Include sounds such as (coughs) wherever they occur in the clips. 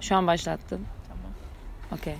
Şu an başlattım. Tamam. Okey.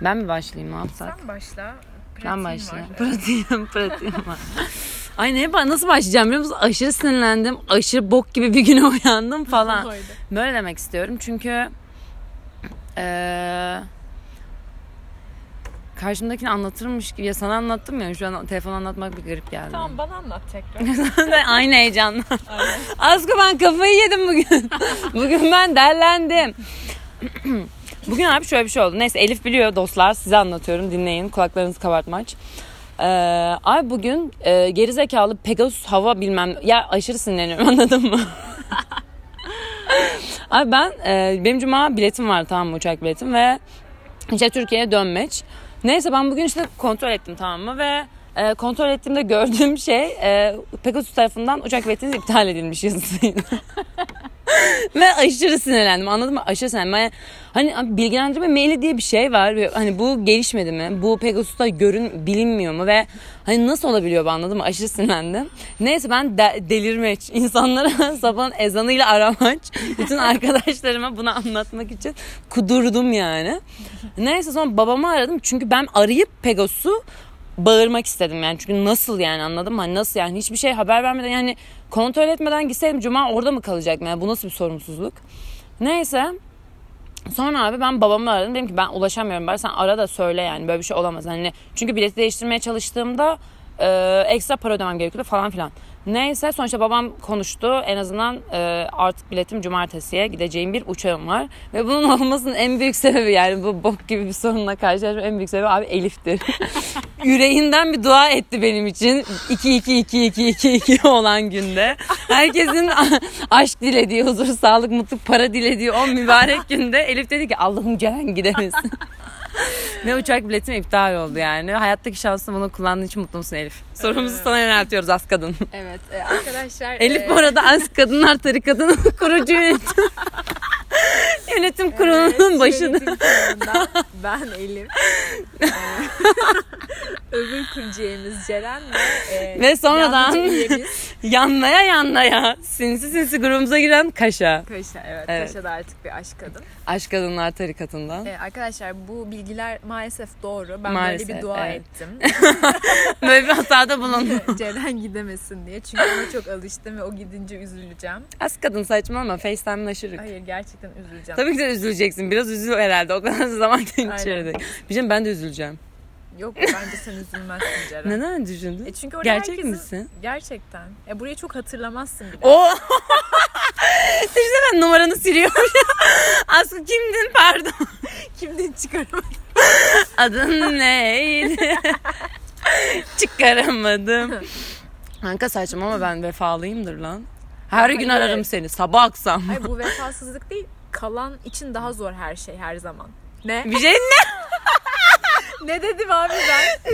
Ben mi başlayayım ne yapsak? Sen başla. Ben Pratiğin başlayayım. var. (laughs) Pratiğim, pratiğim var. Ay ne nasıl başlayacağım biliyor musun? Aşırı sinirlendim. Aşırı bok gibi bir güne (laughs) uyandım falan. Böyle demek istiyorum çünkü eee karşımdakini anlatırmış gibi ya sana anlattım ya şu an telefon anlatmak bir garip geldi. Tamam bana anlat tekrar. (laughs) Aynı heyecanla. Asko ben kafayı yedim bugün. (laughs) bugün ben derlendim. bugün abi şöyle bir şey oldu. Neyse Elif biliyor dostlar size anlatıyorum dinleyin kulaklarınızı kabartmaç. Ee, abi bugün e, gerizekalı Pegasus hava bilmem ya aşırı sinirleniyorum (laughs) anladın mı? abi ben e, benim cuma biletim var tamam mı uçak biletim ve işte Türkiye'ye dönmeç. Neyse ben bugün işte kontrol ettim tamam mı ve e, kontrol ettiğimde gördüğüm şey e, Pegasus tarafından uçak biletiniz iptal edilmiş yazısıydı. (laughs) (laughs) ve aşırı sinirlendim anladın mı? Aşırı sinirlendim. Yani, hani bilgilendirme maili diye bir şey var. Hani bu gelişmedi mi? Bu Pegasus'ta görün bilinmiyor mu? Ve hani nasıl olabiliyor bu anladın mı? Aşırı sinirlendim. Neyse ben de, delirmeç. (laughs) insanlara sabahın ezanıyla aramaç. Bütün arkadaşlarıma bunu anlatmak için kudurdum yani. Neyse sonra babamı aradım. Çünkü ben arayıp Pegasus'u bağırmak istedim yani çünkü nasıl yani anladın mı? Hani nasıl yani hiçbir şey haber vermeden yani kontrol etmeden gitseydim cuma orada mı kalacaktım yani bu nasıl bir sorumsuzluk? Neyse Sonra abi ben babamı aradım. Dedim ki ben ulaşamıyorum bari sen ara da söyle yani böyle bir şey olamaz. Hani çünkü bileti değiştirmeye çalıştığımda e, ekstra para ödemem gerekiyordu falan filan. Neyse sonuçta babam konuştu. En azından e, artık biletim cumartesiye gideceğim bir uçağım var. Ve bunun (laughs) olmasının en büyük sebebi yani bu bok gibi bir sorunla karşılaşmam en büyük sebebi abi Elif'tir. (laughs) Yüreğinden bir dua etti benim için. 2-2-2-2-2-2 olan günde. Herkesin (laughs) aşk dilediği, huzur, sağlık, mutluluk, para dilediği o mübarek günde Elif dedi ki Allah'ım Ceren gidemesin. Ve uçak biletim iptal oldu yani. Hayattaki şansını bunu kullandığın için mutlu musun Elif? Sorumuzu sana yöneltiyoruz az kadın. Evet e, arkadaşlar. Elif e, bu arada Az Kadınlar Tarikatı'nın (laughs) kurucu yönetim. (laughs) (laughs) yönetim kurulunun evet, başında. yönetim (laughs) ben Elif. (laughs) Öbür kurucuyemiz Ceren ve, e, Ve sonradan- Yanlaya yanlaya sinsi sinsi grubumuza giren Kaşa. Kaşa. Evet, Evet. Kaşa da artık bir aşk kadın. Aşk Kadınlar Tarikatı'ndan. E, arkadaşlar bu bilgiler maalesef doğru. Ben Maalesef, böyle bir dua evet. ettim. Böyle bir hatada bulundum. Ceren gidemesin diye. Çünkü ona çok alıştım ve o gidince üzüleceğim. Az kadın saçma ama FaceTime'laşırık. Hayır gerçekten üzüleceğim. Tabii ki de üzüleceksin. Biraz üzül herhalde. O kadar (laughs) zaman Aynen. geçirdik. Bir şey ben de üzüleceğim. Yok bence sen üzülmezsin Ceren. (laughs) Neden düşündün? E çünkü orada Gerçek herkesin... misin? Gerçekten. E burayı çok hatırlamazsın bile. O (laughs) Düşünsene ben numaranı siliyorum. Aslı kimdin pardon. Kimden çıkaramadım. Adın neydi? Çıkaramadım. Kanka saçma ama ben vefalıyımdır lan. Her gün Hayır. ararım seni sabah akşam. Hayır bu vefasızlık değil. Kalan için daha zor her şey her zaman. Ne? Bir şey ne? ne dedim abi ben?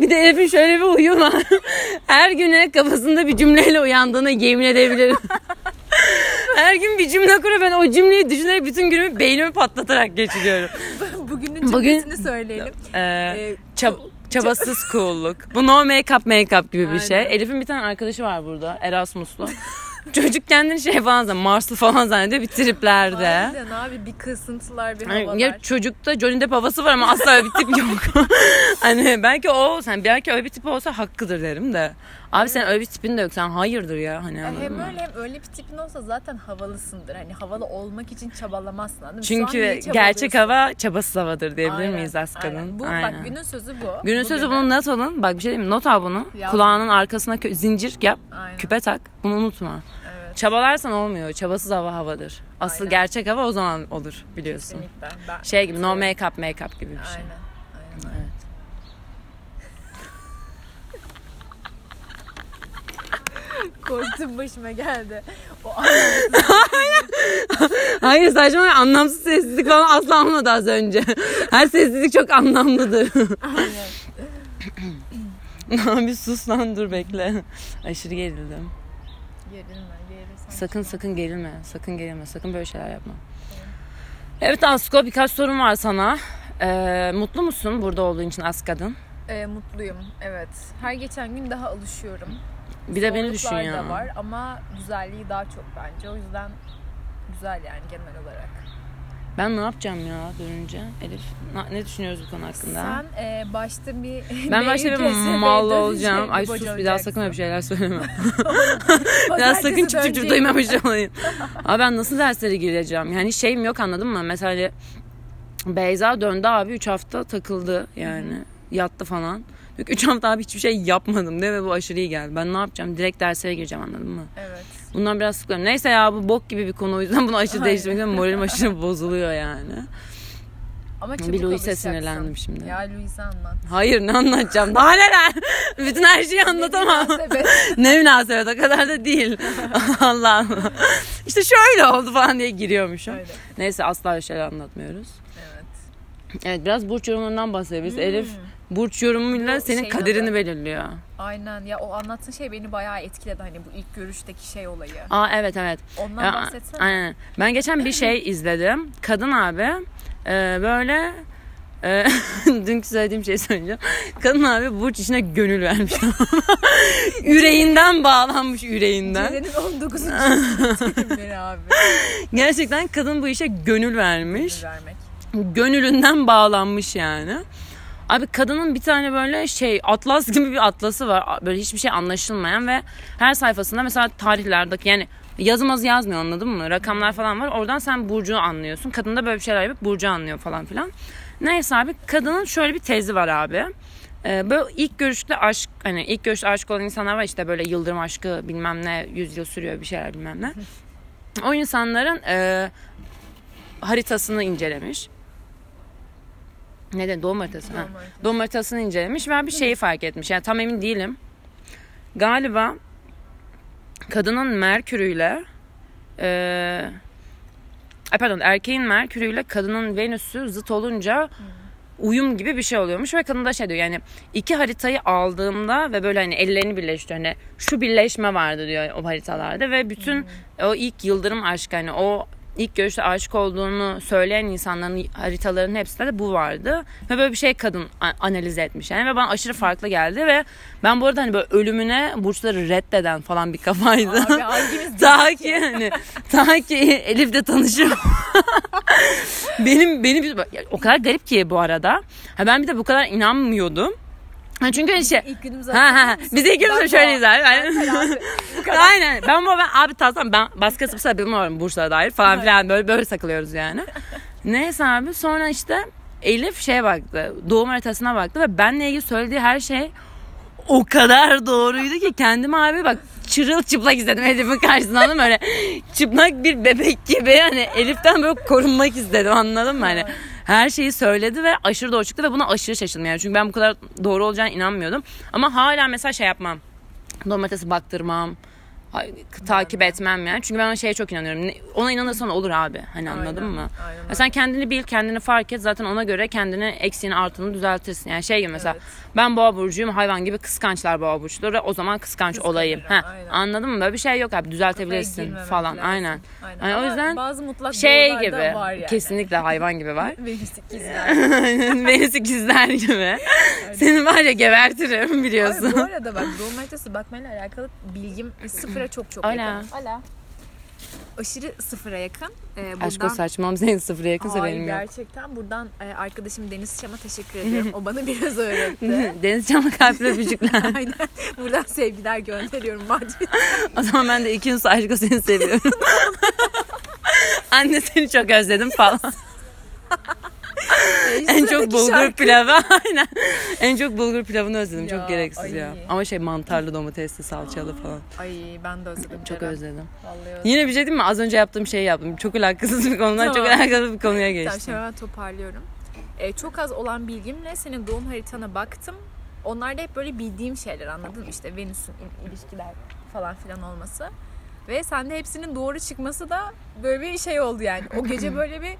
Bir de Elif'in şöyle bir huyu var. Her güne kafasında bir cümleyle uyandığına yemin edebilirim. Her gün bir cümle kuruyor. Ben o cümleyi düşünerek bütün günümü beynimi patlatarak geçiriyorum. (laughs) Bugünün Bugün- cümlesini söyleyelim. Ee, Ee, çab- çabasız cool'luk. Bu no make-up make-up gibi bir şey. Elif'in bir tane arkadaşı var burada. Erasmus'lu. (laughs) Çocuk kendini şey falan zannediyor. Marslı falan zannediyor bir triplerde. Harbiden abi bir kısıntılar bir havalar. Ya çocukta Johnny Depp havası var ama asla öyle bir tip yok. (laughs) hani belki o sen belki öyle bir tip olsa hakkıdır derim de. Abi sen öyle bir tipin de yok. Sen hayırdır ya hani Ya anladın hem öyle hem öyle bir tipin olsa zaten havalısındır. Hani havalı olmak için çabalamazsın anladın mı? Çünkü gerçek hava çabasız havadır diyebilir Aynen, miyiz aslanın? aynen. Bu Aynen. bak günün sözü bu. Günün Bugün sözü de- bunu not alın. Bak bir şey diyeyim? Not al bunu. Yaz. Kulağının arkasına zincir yap. Aynen. Küpe tak. Bunu unutma. Çabalarsan olmuyor. Çabasız hava havadır. Asıl Aynen. gerçek hava o zaman olur biliyorsun. Kesinlikle. Ben, Şey gibi no make up make up gibi bir şey. Aynen. Aynen. Evet. (laughs) Korktum başıma geldi. O (laughs) Hayır saçma anlamsız sessizlik falan asla olmadı az önce. Her sessizlik çok anlamlıdır. (laughs) Abi sus lan dur bekle. Aşırı gerildim. Gerilme, gerilsen. Sakın sakın gerilme. Sakın gerilme. Sakın böyle şeyler yapma. Evet Asko birkaç sorum var sana. Ee, mutlu musun burada olduğun için az kadın? Ee, mutluyum, evet. Her geçen gün daha alışıyorum. Bir de beni düşün ya. da var ama güzelliği daha çok bence. O yüzden güzel yani genel olarak. Ben ne yapacağım ya dönünce Elif? Ne düşünüyoruz bu konu hakkında? Sen e, başta bir ben (laughs) başta bir mal olacağım. Ay bir sus bir daha sakın öyle şeyler söyleme. (laughs) (laughs) daha sakın çıp çıp çıp duymamış olayım. Abi ben nasıl derslere gireceğim? Yani şeyim yok anladın mı? Mesela Beyza döndü abi 3 hafta takıldı yani. Yattı falan. 3 hafta abi hiçbir şey yapmadım değil mi? Bu aşırı iyi geldi. Ben ne yapacağım? Direkt derslere gireceğim anladın mı? Evet. Bundan biraz sıkılıyorum. Neyse ya bu bok gibi bir konu o yüzden bunu aşırı değiştirmek. Moralim aşırı bozuluyor yani. Ama çabuk Bir Louis'e sinirlendim şimdi. Ya Louis'e anlat. Hayır ne anlatacağım? Daha neler? (laughs) Bütün her şeyi anlatamam. Ne münasebet. (laughs) ne münasebet o kadar da değil. (laughs) Allah Allah. İşte şöyle oldu falan diye giriyormuşum. Öyle. Neyse asla öyle şeyler anlatmıyoruz. Evet. Evet biraz burç yorumundan bahsedebiliriz. Elif burç yorumuyla Bu senin şeyin kaderini adı. belirliyor. Aynen ya o anlattığın şey beni bayağı etkiledi hani bu ilk görüşteki şey olayı. Aa evet evet. Ondan Ya, bahsetsene. aynen. Ben geçen bir şey (clears throat) izledim. Kadın abi e, böyle e, (laughs) dünkü söylediğim şeyi söyleyeceğim. Kadın abi burç işine gönül vermiş. (laughs) yüreğinden bağlanmış yüreğinden. Ceren'in 19. filmleri abi. Gerçekten kadın bu işe gönül vermiş. Vermek. Gönülünden bağlanmış yani. Abi kadının bir tane böyle şey atlas gibi bir atlası var. Böyle hiçbir şey anlaşılmayan ve her sayfasında mesela tarihlerdeki yani yazımaz yazmıyor anladın mı? Rakamlar falan var. Oradan sen burcu anlıyorsun. Kadın da böyle bir şeyler yapıp burcu anlıyor falan filan. Neyse abi kadının şöyle bir tezi var abi. Ee, böyle ilk görüşte aşk hani ilk görüşte aşık olan insanlar var işte böyle yıldırım aşkı bilmem ne yüz yıl sürüyor bir şeyler bilmem ne. O insanların e, haritasını incelemiş. Doğum haritası. ha. Doğum haritası. Doğum haritasını incelemiş ve bir şeyi fark etmiş. Yani tam emin değilim. Galiba kadının Merkür'üyle e, pardon erkeğin Merkür'üyle kadının Venüs'ü zıt olunca uyum gibi bir şey oluyormuş ve kadın da şey diyor yani iki haritayı aldığımda ve böyle hani ellerini birleştiriyor hani şu birleşme vardı diyor o haritalarda ve bütün o ilk yıldırım aşkı hani o ilk görüşte aşık olduğunu söyleyen insanların haritalarının hepsinde de bu vardı ve böyle bir şey kadın analiz etmiş yani ve bana aşırı farklı geldi ve ben bu arada hani böyle ölümüne burçları reddeden falan bir kafaydı. Abi Ta (laughs) ki hani ta ki Elif'le tanışıp (laughs) benim benim o kadar garip ki bu arada. Ha ben bir de bu kadar inanmıyordum. Çünkü şey ilk günümüz Ha ha. Biz ikimiz de şöyleyiz abi. (laughs) Aynen. Ben bu ben abi tasam ben başkası bir sebep bilmiyorum Bursa'ya dair falan filan böyle böyle takılıyoruz yani. Neyse abi sonra işte Elif şeye baktı. Doğum haritasına baktı ve benle ilgili söylediği her şey o kadar doğruydu ki kendimi abi bak çırılçıplak istedim Elif'in karşısında anladın mı? Öyle çıplak bir bebek gibi hani Elif'ten böyle korunmak istedim anladın mı? Hani her şeyi söyledi ve aşırı doğru çıktı ve buna aşırı şaşırdım yani. Çünkü ben bu kadar doğru olacağına inanmıyordum. Ama hala mesela şey yapmam. Haritası baktırmam. Takip etmem yani. Çünkü ben o şeye çok inanıyorum. Ona inanırsan olur abi. Hani anladın Aynen, mı? aynen Ya sen kendini bil, kendini fark et. Zaten ona göre kendini eksiğini artığını düzeltirsin. Yani şey gibi mesela Evet. ben boğa burcuyum hayvan gibi kıskançlar boğa burçları. O zaman kıskanç Kıskanırım, olayım. Ha, anladın mı? Böyle bir şey yok abi. Düzeltebilirsin falan. lazım. Aynen. Aynen. Yani o yüzden bazı mutlak Şey gibi. var yani. Kesinlikle hayvan gibi var. Venüs ikizler. Venüs ikizler gibi. Seni var ya gebertirim biliyorsun. Abi bu arada bak doğum haritası bakmayla alakalı bilgim (laughs) sıfıra çok çok Ala. yakın. Ala. Aşırı sıfıra yakın. Ee, buradan... Aşk o saçmam senin sıfıra yakınsa Hayır, benim yok. gerçekten buradan e, arkadaşım Deniz Şam'a teşekkür ediyorum. (laughs) O bana biraz öğretti. (laughs) Deniz canlı kalpli öpücükler. (laughs) Aynen. Buradan sevgiler gönderiyorum Madrid. o zaman ben de iki yıl aşkı seni seviyorum. Anne seni çok özledim falan. En çok bulgur pilavı aynen. En çok bulgur pilavını özledim. Ya, çok gereksiz ay. ya. Ama şey mantarlı domatesli salçalı falan. Ay ben de özledim. Çok Ceren. özledim. Vallahi özledim. Yine bir şey değil mi? Az önce yaptığım şeyi yaptım. Çok alakasız bir konudan çok Tamam. alakasız bir konuya Tamam geçtim. şimdi hemen toparlıyorum. Ee, çok az olan bilgimle senin doğum haritana baktım. Onlar da hep böyle bildiğim şeyler anladın mı? İşte Venüs'ün il- ilişkiler falan filan olması. Ve sende hepsinin doğru çıkması da böyle bir şey oldu yani. O gece (clears throat) böyle bir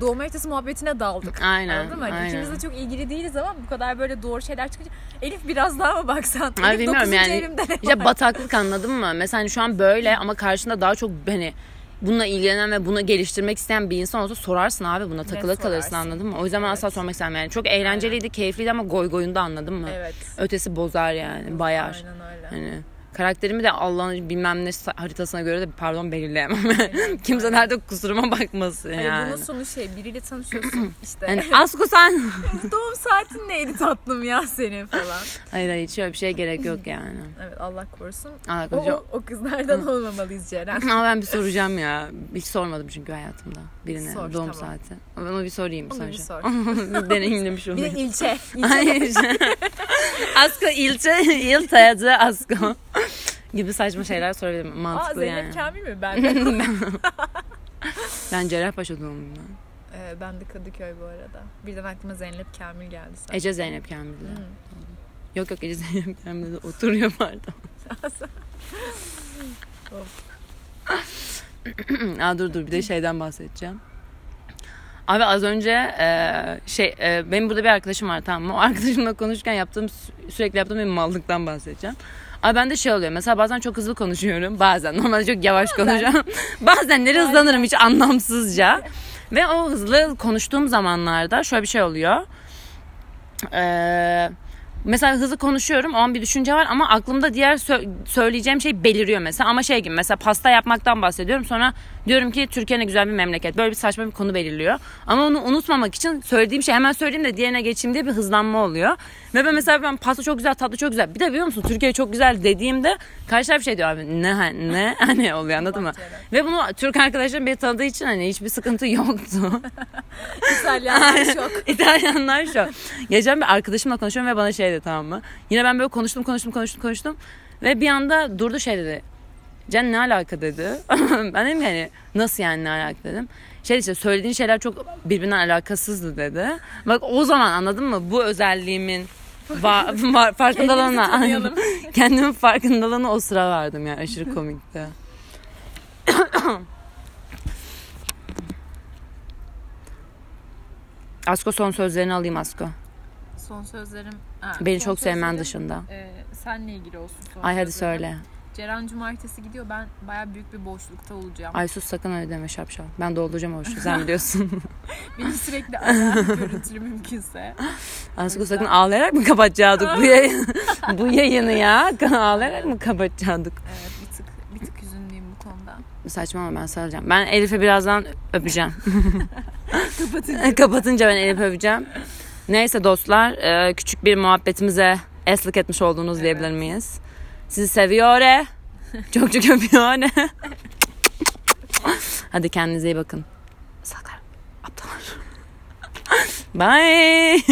doğum haritası muhabbetine daldık. Aynen, Anladın mı? Hani aynen. İkimiz de çok ilgili değiliz ama bu kadar böyle doğru şeyler çıkınca Elif biraz daha mı baksan? Elif bilmiyorum 9. yani. evimde ne İşte var? bataklık anladın mı? Mesela hani şu an böyle ama karşında daha çok hani bununla ilgilenen ve bunu geliştirmek isteyen bir insan olsa sorarsın abi buna takılı kalırsın sorarsın. anladın mı? O yüzden ben asla sormak istemem yani. Çok eğlenceliydi, keyifliydi ama goy goyunda anladın mı? Evet. Ötesi bozar yani, bayar. Aynen öyle. Hani karakterimi de Allah'ın bilmem ne haritasına göre de pardon belirleyemem. (laughs) Kimse nerede kusuruma bakmasın Hani yani. bunun sonu şey biriyle tanışıyorsun (clears throat) işte. Yani Asko sen. (laughs) Doğum saatin neydi tatlım ya senin falan. hayır hayır hiç öyle bir şeye gerek yok (laughs) yani. Evet Allah korusun. Allah O, korusun. o, o kızlardan olmamalıyız Ceren. Ama ben bir soracağım ya. Hiç sormadım çünkü hayatımda birine Sor, doğum tamam. saati. Ama bir sorayım Onu bir sonuçta. sor. (laughs) bir deneyimlemiş Bir de olayım. ilçe. (laughs) ilçe. (laughs) Asko ilçe, il tayacı Asko. gibi saçma şeyler sorabilirim. Aa Mantıklı Zeynep yani. Kamil mi? Ben de. Ben Cerrahpaşa doğumluyum. ben. Ee, ben de Kadıköy bu arada. Birden aklıma Zeynep Kamil geldi. Sen. Ece Zeynep Kamil'de. Hmm. Yok yok Ece Zeynep Kamil'de oturuyor pardon. (clears throat) Aa, dur dur bir de şeyden bahsedeceğim. Abi az önce e, şey e, benim burada bir arkadaşım var tamam mı? O arkadaşımla konuşurken yaptığım sü- sürekli yaptığım bir mallıktan bahsedeceğim. Abi ben de şey oluyor mesela bazen çok hızlı konuşuyorum bazen normalde çok yavaş konuşuyorum. (laughs) Bazenleri hızlanırım hiç anlamsızca. Ve o hızlı konuştuğum zamanlarda şöyle bir şey oluyor. Eee mesela hızlı konuşuyorum o an bir düşünce var ama aklımda diğer sö- söyleyeceğim şey beliriyor mesela. Ama şey gibi mesela pasta yapmaktan bahsediyorum. Sonra diyorum ki Türkiye ne güzel bir memleket. Böyle bir saçma bir konu belirliyor. Ama onu unutmamak için söylediğim şey hemen söyleyeyim de diğerine geçeyim diye bir hızlanma oluyor. Ve ben mesela ben pasta çok güzel tatlı çok güzel. Bir de biliyor musun Türkiye çok güzel dediğimde karşı taraf şey diyor abi ne ne? (laughs) Hani oluyor anladın mı? Ve bunu Türk arkadaşlarım beni tanıdığı için hani hiçbir sıkıntı yoktu. (laughs) İtalyan (laughs) şok. İtalyanlar şu. Geçen bir arkadaşımla konuşuyorum ve bana şey dedi tamam mı? Yine ben böyle konuştum konuştum konuştum konuştum. Ve bir anda durdu şey dedi. Can ne alaka dedi. (laughs) ben dedim ki hani nasıl yani ne alaka dedim. Şey işte söylediğin şeyler çok birbirinden alakasızdı dedi. Bak o zaman anladın mı? Bu özelliğimin va- var, farkındalığına (laughs) kendimin farkındalığına o sıra verdim yani aşırı komikti. (coughs) Asko son sözlerini alayım Asko. Son sözlerim. Ha, Beni son çok sevmen sözlerim, dışında. E, senle ilgili olsun son Ay hadi sözlerim. söyle. Ceren cumartesi gidiyor. Ben baya büyük bir boşlukta olacağım. Ay sus sakın öyle deme şapşal. Ben dolduracağım o boşluğu sen biliyorsun. (laughs) (laughs) Beni sürekli arayan görüntülü mümkünse. Asko sakın ağlayarak mı kapatacaktık bu yayını? (laughs) bu yayını ya. Ağlayarak mı kapatacaktık? Evet bir tık, bir tık üzünlüyüm bu konuda. Saçma ama ben sarılacağım. Ben Elif'e birazdan öpeceğim. Kapatınca. Kapatınca ben Elif'i öpeceğim. Neyse dostlar e, küçük bir muhabbetimize eslik etmiş oldunuz diyebilir miyiz? Sizi seviyor. e. Çok çok öpüyor. Hadi kendinize iyi bakın. Saklar. Aptallar. Bye.